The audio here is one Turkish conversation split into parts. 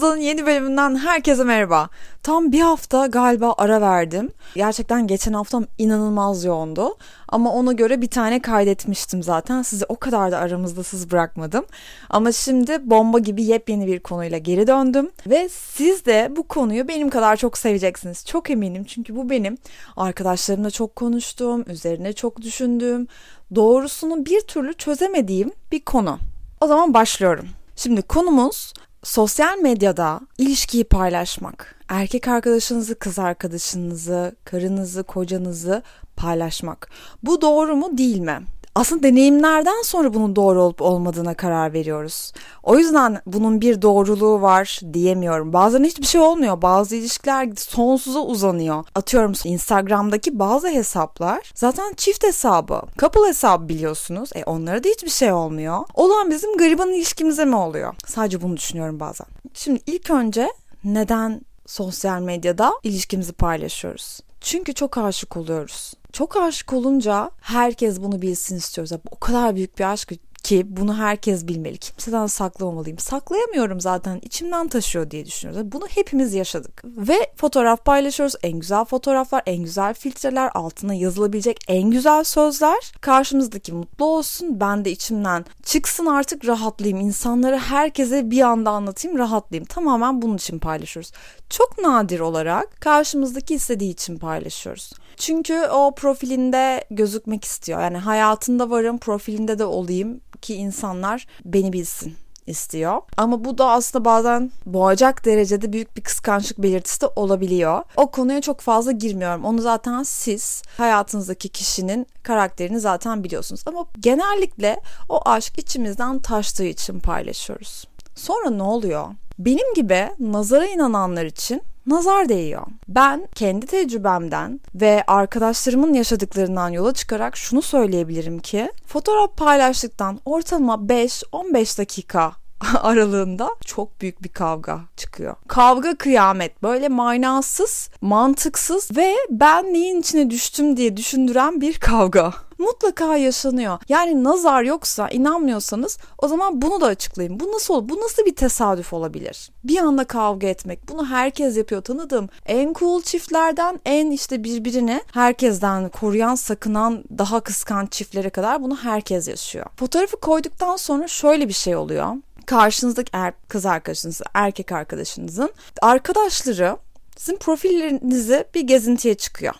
Nazlı'nın yeni bölümünden herkese merhaba. Tam bir hafta galiba ara verdim. Gerçekten geçen haftam inanılmaz yoğundu. Ama ona göre bir tane kaydetmiştim zaten. Sizi o kadar da aramızdasız bırakmadım. Ama şimdi bomba gibi yepyeni bir konuyla geri döndüm. Ve siz de bu konuyu benim kadar çok seveceksiniz. Çok eminim çünkü bu benim arkadaşlarımla çok konuştuğum, üzerine çok düşündüğüm, doğrusunu bir türlü çözemediğim bir konu. O zaman başlıyorum. Şimdi konumuz sosyal medyada ilişkiyi paylaşmak. Erkek arkadaşınızı, kız arkadaşınızı, karınızı, kocanızı paylaşmak. Bu doğru mu değil mi? Aslında deneyimlerden sonra bunun doğru olup olmadığına karar veriyoruz. O yüzden bunun bir doğruluğu var diyemiyorum. Bazen hiçbir şey olmuyor. Bazı ilişkiler sonsuza uzanıyor. Atıyorum Instagram'daki bazı hesaplar zaten çift hesabı. Couple hesabı biliyorsunuz. E onlara da hiçbir şey olmuyor. Olan bizim gariban ilişkimize mi oluyor? Sadece bunu düşünüyorum bazen. Şimdi ilk önce neden sosyal medyada ilişkimizi paylaşıyoruz? Çünkü çok aşık oluyoruz. Çok aşık olunca herkes bunu bilsin istiyoruz. O kadar büyük bir aşk ki bunu herkes bilmeli. Kimseden saklamamalıyım. Saklayamıyorum zaten. içimden taşıyor diye düşünüyoruz. Bunu hepimiz yaşadık. Ve fotoğraf paylaşıyoruz. En güzel fotoğraflar, en güzel filtreler, altına yazılabilecek en güzel sözler. Karşımızdaki mutlu olsun. Ben de içimden çıksın artık rahatlayayım. İnsanlara herkese bir anda anlatayım rahatlayayım. Tamamen bunun için paylaşıyoruz. Çok nadir olarak karşımızdaki istediği için paylaşıyoruz. Çünkü o profilinde gözükmek istiyor. Yani hayatında varım, profilinde de olayım ki insanlar beni bilsin istiyor. Ama bu da aslında bazen boğacak derecede büyük bir kıskançlık belirtisi de olabiliyor. O konuya çok fazla girmiyorum. Onu zaten siz hayatınızdaki kişinin karakterini zaten biliyorsunuz. Ama genellikle o aşk içimizden taştığı için paylaşıyoruz. Sonra ne oluyor? Benim gibi nazara inananlar için nazar değiyor. Ben kendi tecrübemden ve arkadaşlarımın yaşadıklarından yola çıkarak şunu söyleyebilirim ki fotoğraf paylaştıktan ortalama 5-15 dakika aralığında çok büyük bir kavga çıkıyor. Kavga kıyamet böyle manasız, mantıksız ve ben neyin içine düştüm diye düşündüren bir kavga mutlaka yaşanıyor. Yani nazar yoksa inanmıyorsanız o zaman bunu da açıklayın. Bu nasıl? Bu nasıl bir tesadüf olabilir? Bir anda kavga etmek. Bunu herkes yapıyor tanıdığım. En cool çiftlerden en işte birbirini herkesten koruyan, sakınan, daha kıskanç çiftlere kadar bunu herkes yaşıyor. Fotoğrafı koyduktan sonra şöyle bir şey oluyor karşınızdaki er, kız arkadaşınız, erkek arkadaşınızın arkadaşları sizin profillerinizi bir gezintiye çıkıyor.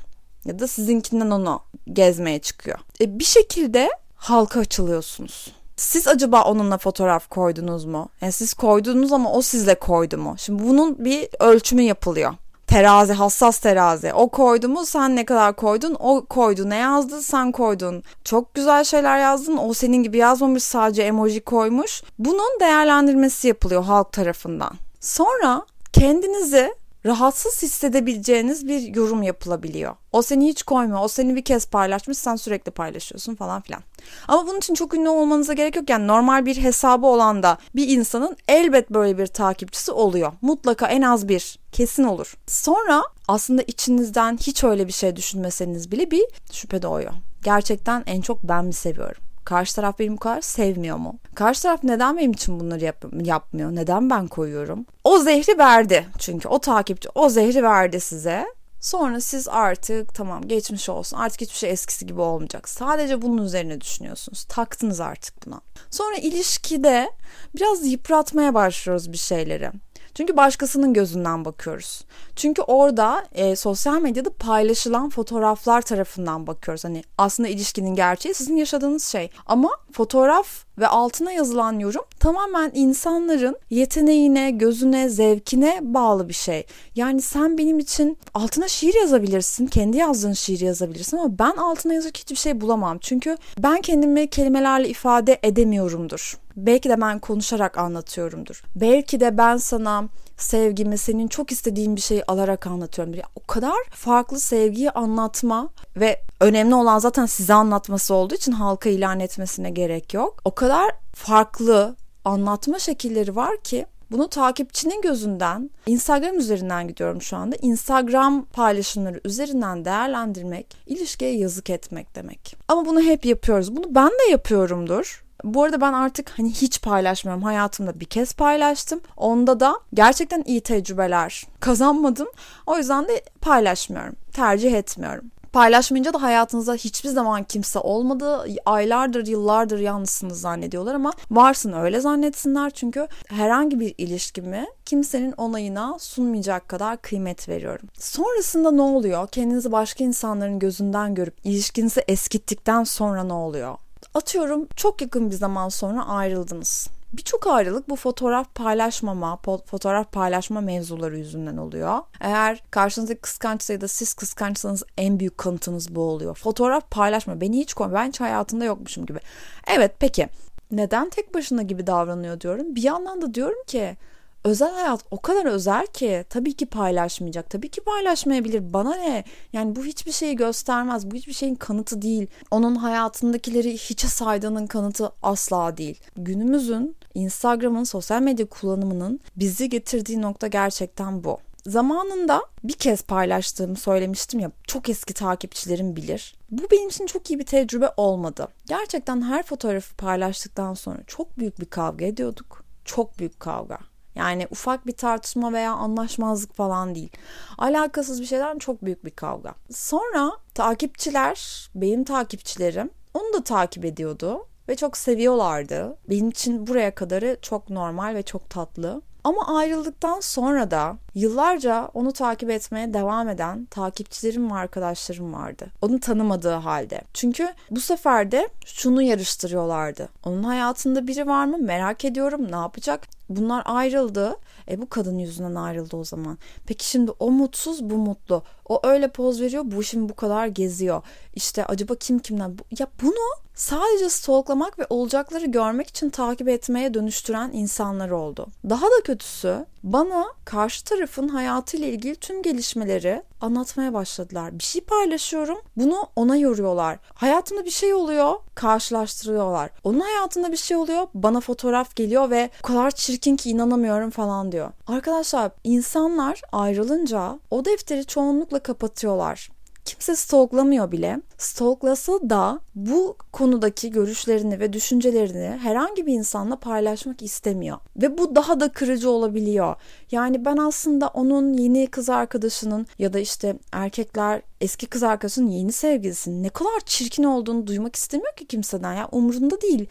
Ya da sizinkinden onu gezmeye çıkıyor. E, bir şekilde halka açılıyorsunuz. Siz acaba onunla fotoğraf koydunuz mu? Yani siz koydunuz ama o sizle koydu mu? Şimdi bunun bir ölçümü yapılıyor terazi hassas terazi. O koydu mu sen ne kadar koydun? O koydu ne yazdı sen koydun. Çok güzel şeyler yazdın. O senin gibi yazmamış sadece emoji koymuş. Bunun değerlendirmesi yapılıyor halk tarafından. Sonra kendinizi rahatsız hissedebileceğiniz bir yorum yapılabiliyor. O seni hiç koymuyor. O seni bir kez paylaşmış. Sen sürekli paylaşıyorsun falan filan. Ama bunun için çok ünlü olmanıza gerek yok. Yani normal bir hesabı olan da bir insanın elbet böyle bir takipçisi oluyor. Mutlaka en az bir. Kesin olur. Sonra aslında içinizden hiç öyle bir şey düşünmeseniz bile bir şüphe doğuyor. Gerçekten en çok ben mi seviyorum? Karşı taraf beni bu kadar sevmiyor mu? Karşı taraf neden benim için bunları yap yapmıyor? Neden ben koyuyorum? O zehri verdi çünkü o takipçi o zehri verdi size. Sonra siz artık tamam geçmiş olsun artık hiçbir şey eskisi gibi olmayacak. Sadece bunun üzerine düşünüyorsunuz. Taktınız artık buna. Sonra ilişkide biraz yıpratmaya başlıyoruz bir şeyleri. Çünkü başkasının gözünden bakıyoruz. Çünkü orada e, sosyal medyada paylaşılan fotoğraflar tarafından bakıyoruz. Hani aslında ilişkinin gerçeği sizin yaşadığınız şey. Ama fotoğraf ve altına yazılan yorum tamamen insanların yeteneğine, gözüne, zevkine bağlı bir şey. Yani sen benim için altına şiir yazabilirsin, kendi yazdığın şiir yazabilirsin ama ben altına yazacak hiçbir şey bulamam. Çünkü ben kendimi kelimelerle ifade edemiyorumdur. Belki de ben konuşarak anlatıyorumdur. Belki de ben sana sevgimi senin çok istediğin bir şeyi alarak anlatıyorum. Yani o kadar farklı sevgiyi anlatma ve önemli olan zaten size anlatması olduğu için halka ilan etmesine gerek yok. O kadar farklı anlatma şekilleri var ki bunu takipçinin gözünden Instagram üzerinden gidiyorum şu anda. Instagram paylaşımları üzerinden değerlendirmek ilişkiye yazık etmek demek. Ama bunu hep yapıyoruz. Bunu ben de yapıyorumdur. Bu arada ben artık hani hiç paylaşmıyorum. Hayatımda bir kez paylaştım. Onda da gerçekten iyi tecrübeler kazanmadım. O yüzden de paylaşmıyorum. Tercih etmiyorum. Paylaşmayınca da hayatınızda hiçbir zaman kimse olmadı. Aylardır, yıllardır yalnızsınız zannediyorlar ama varsın öyle zannetsinler. Çünkü herhangi bir ilişkimi kimsenin onayına sunmayacak kadar kıymet veriyorum. Sonrasında ne oluyor? Kendinizi başka insanların gözünden görüp ilişkinizi eskittikten sonra ne oluyor? Atıyorum çok yakın bir zaman sonra ayrıldınız. Birçok ayrılık bu fotoğraf paylaşmama, fotoğraf paylaşma mevzuları yüzünden oluyor. Eğer karşınızdaki kıskançsa ya da siz kıskançsanız en büyük kanıtınız bu oluyor. Fotoğraf paylaşma. Beni hiç koy. Ben hiç hayatında yokmuşum gibi. Evet peki neden tek başına gibi davranıyor diyorum. Bir yandan da diyorum ki özel hayat o kadar özel ki tabii ki paylaşmayacak. Tabii ki paylaşmayabilir. Bana ne? Yani bu hiçbir şeyi göstermez. Bu hiçbir şeyin kanıtı değil. Onun hayatındakileri hiçe saydığının kanıtı asla değil. Günümüzün Instagram'ın sosyal medya kullanımının bizi getirdiği nokta gerçekten bu. Zamanında bir kez paylaştığımı söylemiştim ya çok eski takipçilerim bilir. Bu benim için çok iyi bir tecrübe olmadı. Gerçekten her fotoğrafı paylaştıktan sonra çok büyük bir kavga ediyorduk. Çok büyük kavga. Yani ufak bir tartışma veya anlaşmazlık falan değil. Alakasız bir şeyden çok büyük bir kavga. Sonra takipçiler, benim takipçilerim onu da takip ediyordu ve çok seviyorlardı. Benim için buraya kadarı çok normal ve çok tatlı. Ama ayrıldıktan sonra da yıllarca onu takip etmeye devam eden takipçilerim ve arkadaşlarım vardı. Onu tanımadığı halde. Çünkü bu sefer de şunu yarıştırıyorlardı. Onun hayatında biri var mı? Merak ediyorum. Ne yapacak? Bunlar ayrıldı. E bu kadın yüzünden ayrıldı o zaman. Peki şimdi o mutsuz bu mutlu. O öyle poz veriyor bu şimdi bu kadar geziyor. İşte acaba kim kimden? Ya bunu sadece stalklamak ve olacakları görmek için takip etmeye dönüştüren insanlar oldu. Daha da kötüsü bana karşı tarafın hayatıyla ilgili tüm gelişmeleri anlatmaya başladılar. Bir şey paylaşıyorum, bunu ona yoruyorlar. Hayatımda bir şey oluyor, karşılaştırıyorlar. Onun hayatında bir şey oluyor, bana fotoğraf geliyor ve o kadar çirkin ki inanamıyorum falan diyor. Arkadaşlar insanlar ayrılınca o defteri çoğunlukla kapatıyorlar kimse stalklamıyor bile. Stalklasa da bu konudaki görüşlerini ve düşüncelerini herhangi bir insanla paylaşmak istemiyor. Ve bu daha da kırıcı olabiliyor. Yani ben aslında onun yeni kız arkadaşının ya da işte erkekler eski kız arkadaşının yeni sevgilisinin ne kadar çirkin olduğunu duymak istemiyor ki kimseden. Ya umurunda değil.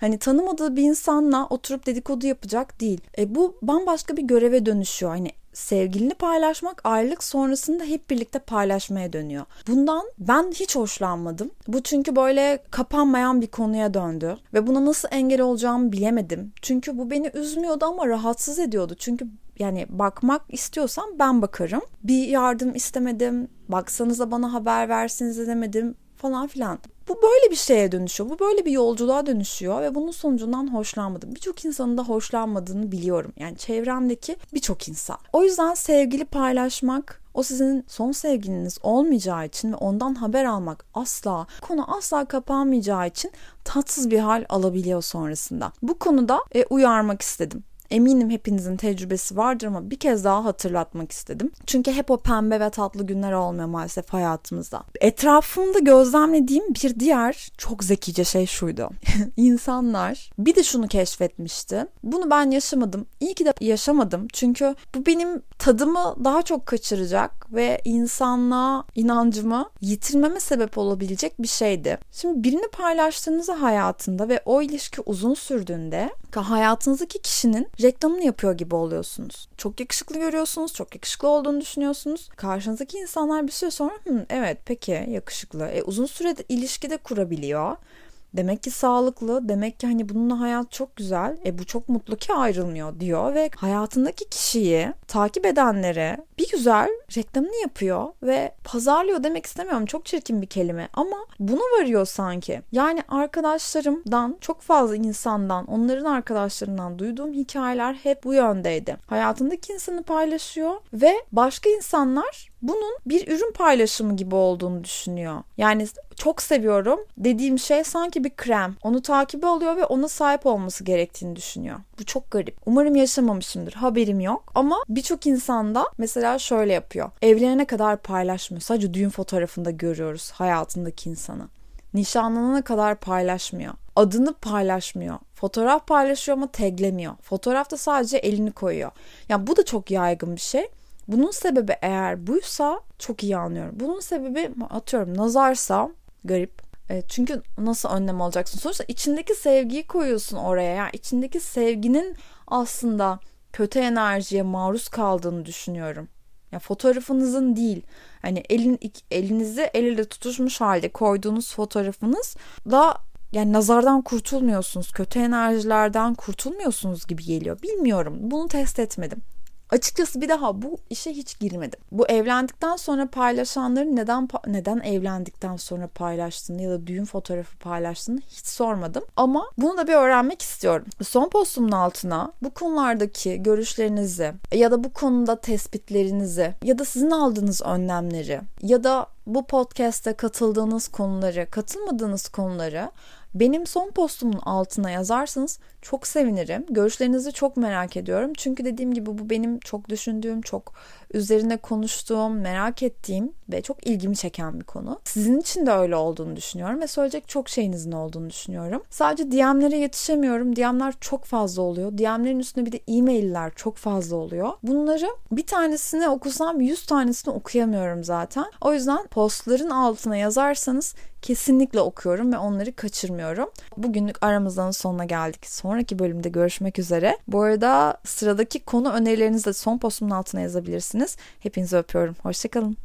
Hani tanımadığı bir insanla oturup dedikodu yapacak değil. E bu bambaşka bir göreve dönüşüyor. Hani sevgilini paylaşmak ayrılık sonrasında hep birlikte paylaşmaya dönüyor. Bundan ben hiç hoşlanmadım. Bu çünkü böyle kapanmayan bir konuya döndü ve buna nasıl engel olacağımı bilemedim. Çünkü bu beni üzmüyordu ama rahatsız ediyordu. Çünkü yani bakmak istiyorsam ben bakarım. Bir yardım istemedim. Baksanıza bana haber versiniz demedim falan filan. Bu böyle bir şeye dönüşüyor. Bu böyle bir yolculuğa dönüşüyor ve bunun sonucundan hoşlanmadım. Birçok insanın da hoşlanmadığını biliyorum. Yani çevremdeki birçok insan. O yüzden sevgili paylaşmak o sizin son sevgiliniz olmayacağı için ve ondan haber almak asla, konu asla kapanmayacağı için tatsız bir hal alabiliyor sonrasında. Bu konuda e, uyarmak istedim. Eminim hepinizin tecrübesi vardır ama bir kez daha hatırlatmak istedim. Çünkü hep o pembe ve tatlı günler olmuyor maalesef hayatımızda. Etrafımda gözlemlediğim bir diğer çok zekice şey şuydu. İnsanlar bir de şunu keşfetmişti. Bunu ben yaşamadım. İyi ki de yaşamadım. Çünkü bu benim tadımı daha çok kaçıracak ve insanlığa inancımı yitirmeme sebep olabilecek bir şeydi. Şimdi birini paylaştığınızda hayatında ve o ilişki uzun sürdüğünde hayatınızdaki kişinin reklamını yapıyor gibi oluyorsunuz. Çok yakışıklı görüyorsunuz, çok yakışıklı olduğunu düşünüyorsunuz. Karşınızdaki insanlar bir süre sonra Hı, evet peki yakışıklı. E, uzun sürede ilişkide kurabiliyor. Demek ki sağlıklı, demek ki hani bununla hayat çok güzel. E bu çok mutlu ki ayrılmıyor diyor ve hayatındaki kişiyi takip edenlere bir güzel reklamını yapıyor ve pazarlıyor demek istemiyorum. Çok çirkin bir kelime ama bunu varıyor sanki. Yani arkadaşlarımdan çok fazla insandan, onların arkadaşlarından duyduğum hikayeler hep bu yöndeydi. Hayatındaki insanı paylaşıyor ve başka insanlar bunun bir ürün paylaşımı gibi olduğunu düşünüyor. Yani çok seviyorum dediğim şey sanki bir krem. Onu takibi alıyor ve ona sahip olması gerektiğini düşünüyor. Bu çok garip. Umarım yaşamamışımdır. Haberim yok. Ama birçok insanda mesela şöyle yapıyor. Evlenene kadar paylaşmıyor. Sadece düğün fotoğrafında görüyoruz hayatındaki insanı. Nişanlanana kadar paylaşmıyor. Adını paylaşmıyor. Fotoğraf paylaşıyor ama taglemiyor. Fotoğrafta sadece elini koyuyor. Yani bu da çok yaygın bir şey. Bunun sebebi eğer buysa çok iyi anlıyorum. Bunun sebebi atıyorum nazarsa garip. E, çünkü nasıl önlem alacaksın? Sonuçta içindeki sevgiyi koyuyorsun oraya. Yani içindeki sevginin aslında kötü enerjiye maruz kaldığını düşünüyorum. Ya fotoğrafınızın değil. Hani elin elinizi el ele tutuşmuş halde koyduğunuz fotoğrafınız da yani nazardan kurtulmuyorsunuz, kötü enerjilerden kurtulmuyorsunuz gibi geliyor. Bilmiyorum. Bunu test etmedim. Açıkçası bir daha bu işe hiç girmedim. Bu evlendikten sonra paylaşanların neden neden evlendikten sonra paylaştığını ya da düğün fotoğrafı paylaştığını hiç sormadım. Ama bunu da bir öğrenmek istiyorum. Son postumun altına bu konulardaki görüşlerinizi ya da bu konuda tespitlerinizi ya da sizin aldığınız önlemleri ya da bu podcast'te katıldığınız konuları, katılmadığınız konuları benim son postumun altına yazarsanız çok sevinirim. Görüşlerinizi çok merak ediyorum. Çünkü dediğim gibi bu benim çok düşündüğüm, çok üzerine konuştuğum, merak ettiğim ve çok ilgimi çeken bir konu. Sizin için de öyle olduğunu düşünüyorum ve söyleyecek çok şeyinizin olduğunu düşünüyorum. Sadece DM'lere yetişemiyorum. DM'ler çok fazla oluyor. DM'lerin üstünde bir de e-mailler çok fazla oluyor. Bunları bir tanesini okusam 100 tanesini okuyamıyorum zaten. O yüzden postların altına yazarsanız kesinlikle okuyorum ve onları kaçırmıyorum. Bugünlük aramızdan sonuna geldik. Sonraki bölümde görüşmek üzere. Bu arada sıradaki konu önerilerinizi de son postumun altına yazabilirsiniz. Hepinizi öpüyorum. Hoşçakalın.